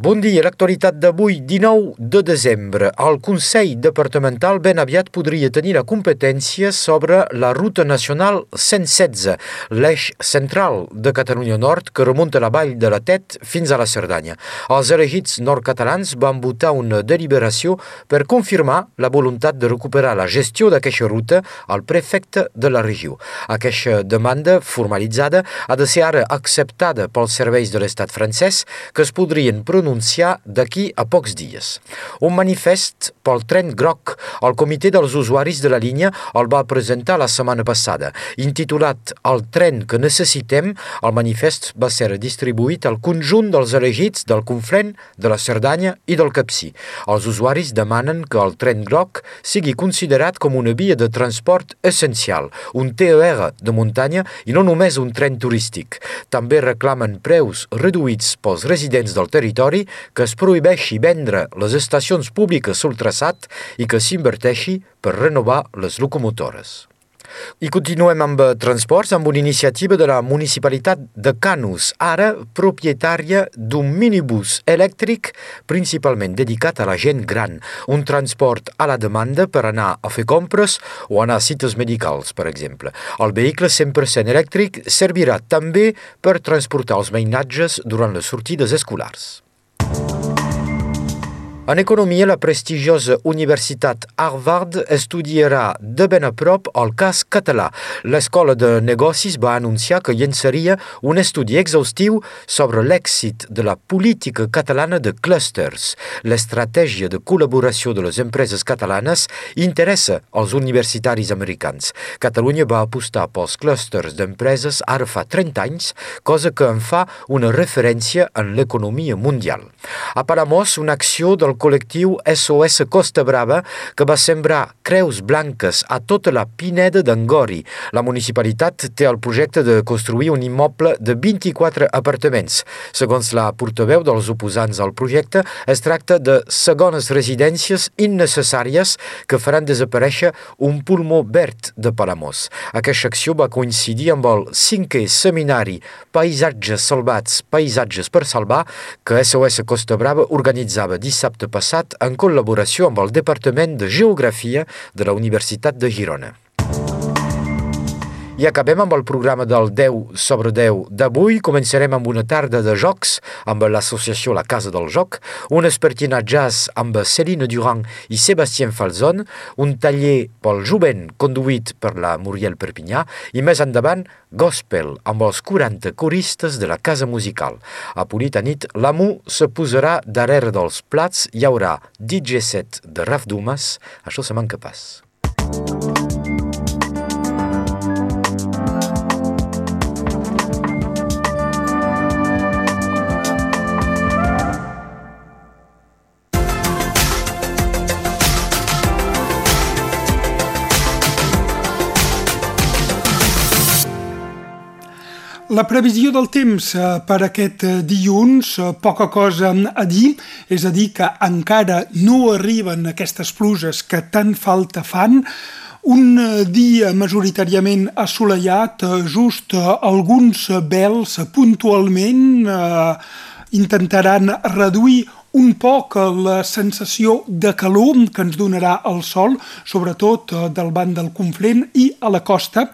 Bon dia, l'actualitat d'avui, 19 de desembre. El Consell Departamental ben aviat podria tenir la competència sobre la ruta nacional 116, l'eix central de Catalunya Nord que remunta la vall de la Tet fins a la Cerdanya. Els elegits nord-catalans van votar una deliberació per confirmar la voluntat de recuperar la gestió d'aquesta ruta al prefecte de la regió. Aquesta demanda formalitzada ha de ser ara acceptada pels serveis de l'estat francès que es podrien pronunciar anunciar d'aquí a pocs dies. Un manifest pel tren groc. El comitè dels usuaris de la línia el va presentar la setmana passada. Intitulat El tren que necessitem, el manifest va ser distribuït al conjunt dels elegits del Conflent, de la Cerdanya i del Capcí. Els usuaris demanen que el tren groc sigui considerat com una via de transport essencial, un TER de muntanya i no només un tren turístic. També reclamen preus reduïts pels residents del territori que es prohibeixi vendre les estacions públiques sul traçat i que s'inverteixi per renovar les locomotores. I continuem amb eh, transports, amb una iniciativa de la municipalitat de Canus, ara propietària d'un minibús elèctric principalment dedicat a la gent gran, un transport a la demanda per anar a fer compres o anar a cites medicals, per exemple. El vehicle 100% elèctric servirà també per transportar els mainatges durant les sortides escolars. En economia, la prestigiosa Universitat Harvard estudiarà de ben a prop el cas català. L'Escola de Negocis va anunciar que llençaria un estudi exhaustiu sobre l'èxit de la política catalana de clusters. L'estratègia de col·laboració de les empreses catalanes interessa als universitaris americans. Catalunya va apostar pels clusters d'empreses ara fa 30 anys, cosa que en fa una referència en l'economia mundial. A Palamós, una acció del col·lectiu SOS Costa Brava que va sembrar creus blanques a tota la Pineda d'Angori. La municipalitat té el projecte de construir un immoble de 24 apartaments. Segons la portaveu dels oposants al projecte, es tracta de segones residències innecessàries que faran desaparèixer un pulmó verd de Palamós. Aquesta acció va coincidir amb el cinquè seminari Paisatges salvats, paisatges per salvar que SOS Costa Brava organitzava dissabte passat en col·laboració amb el Departament de Geografia de la Universitat de Girona. I acabem amb el programa del 10 sobre 10 d'avui. Començarem amb una tarda de jocs amb l'associació La Casa del Joc, un espertina jazz amb Céline Durand i Sébastien Falzon, un taller pel jovent conduït per la Muriel Perpinyà i més endavant gospel amb els 40 coristes de la Casa Musical. A Polita nit, l'amo se posarà darrere dels plats, hi haurà DJ set de Raf Dumas, això se manca pas. La previsió del temps eh, per aquest eh, dilluns, eh, poca cosa a dir, és a dir, que encara no arriben aquestes pluges que tant falta fan, un dia majoritàriament assolellat, just alguns vels puntualment intentaran reduir un poc la sensació de calor que ens donarà el sol, sobretot del banc del Conflent i a la costa,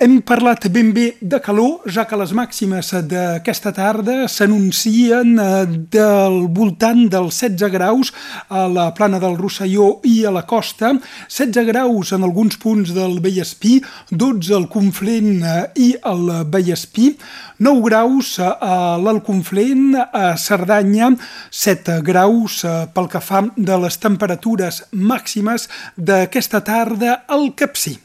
hem parlat ben bé de calor, ja que les màximes d'aquesta tarda s'anuncien eh, del voltant dels 16 graus a la plana del Rosselló i a la costa, 16 graus en alguns punts del Vallespí, 12 al Conflent eh, i al Vallespí, 9 graus a l'Alconflent, a Cerdanya, 7 graus eh, pel que fa de les temperatures màximes d'aquesta tarda al Capcí.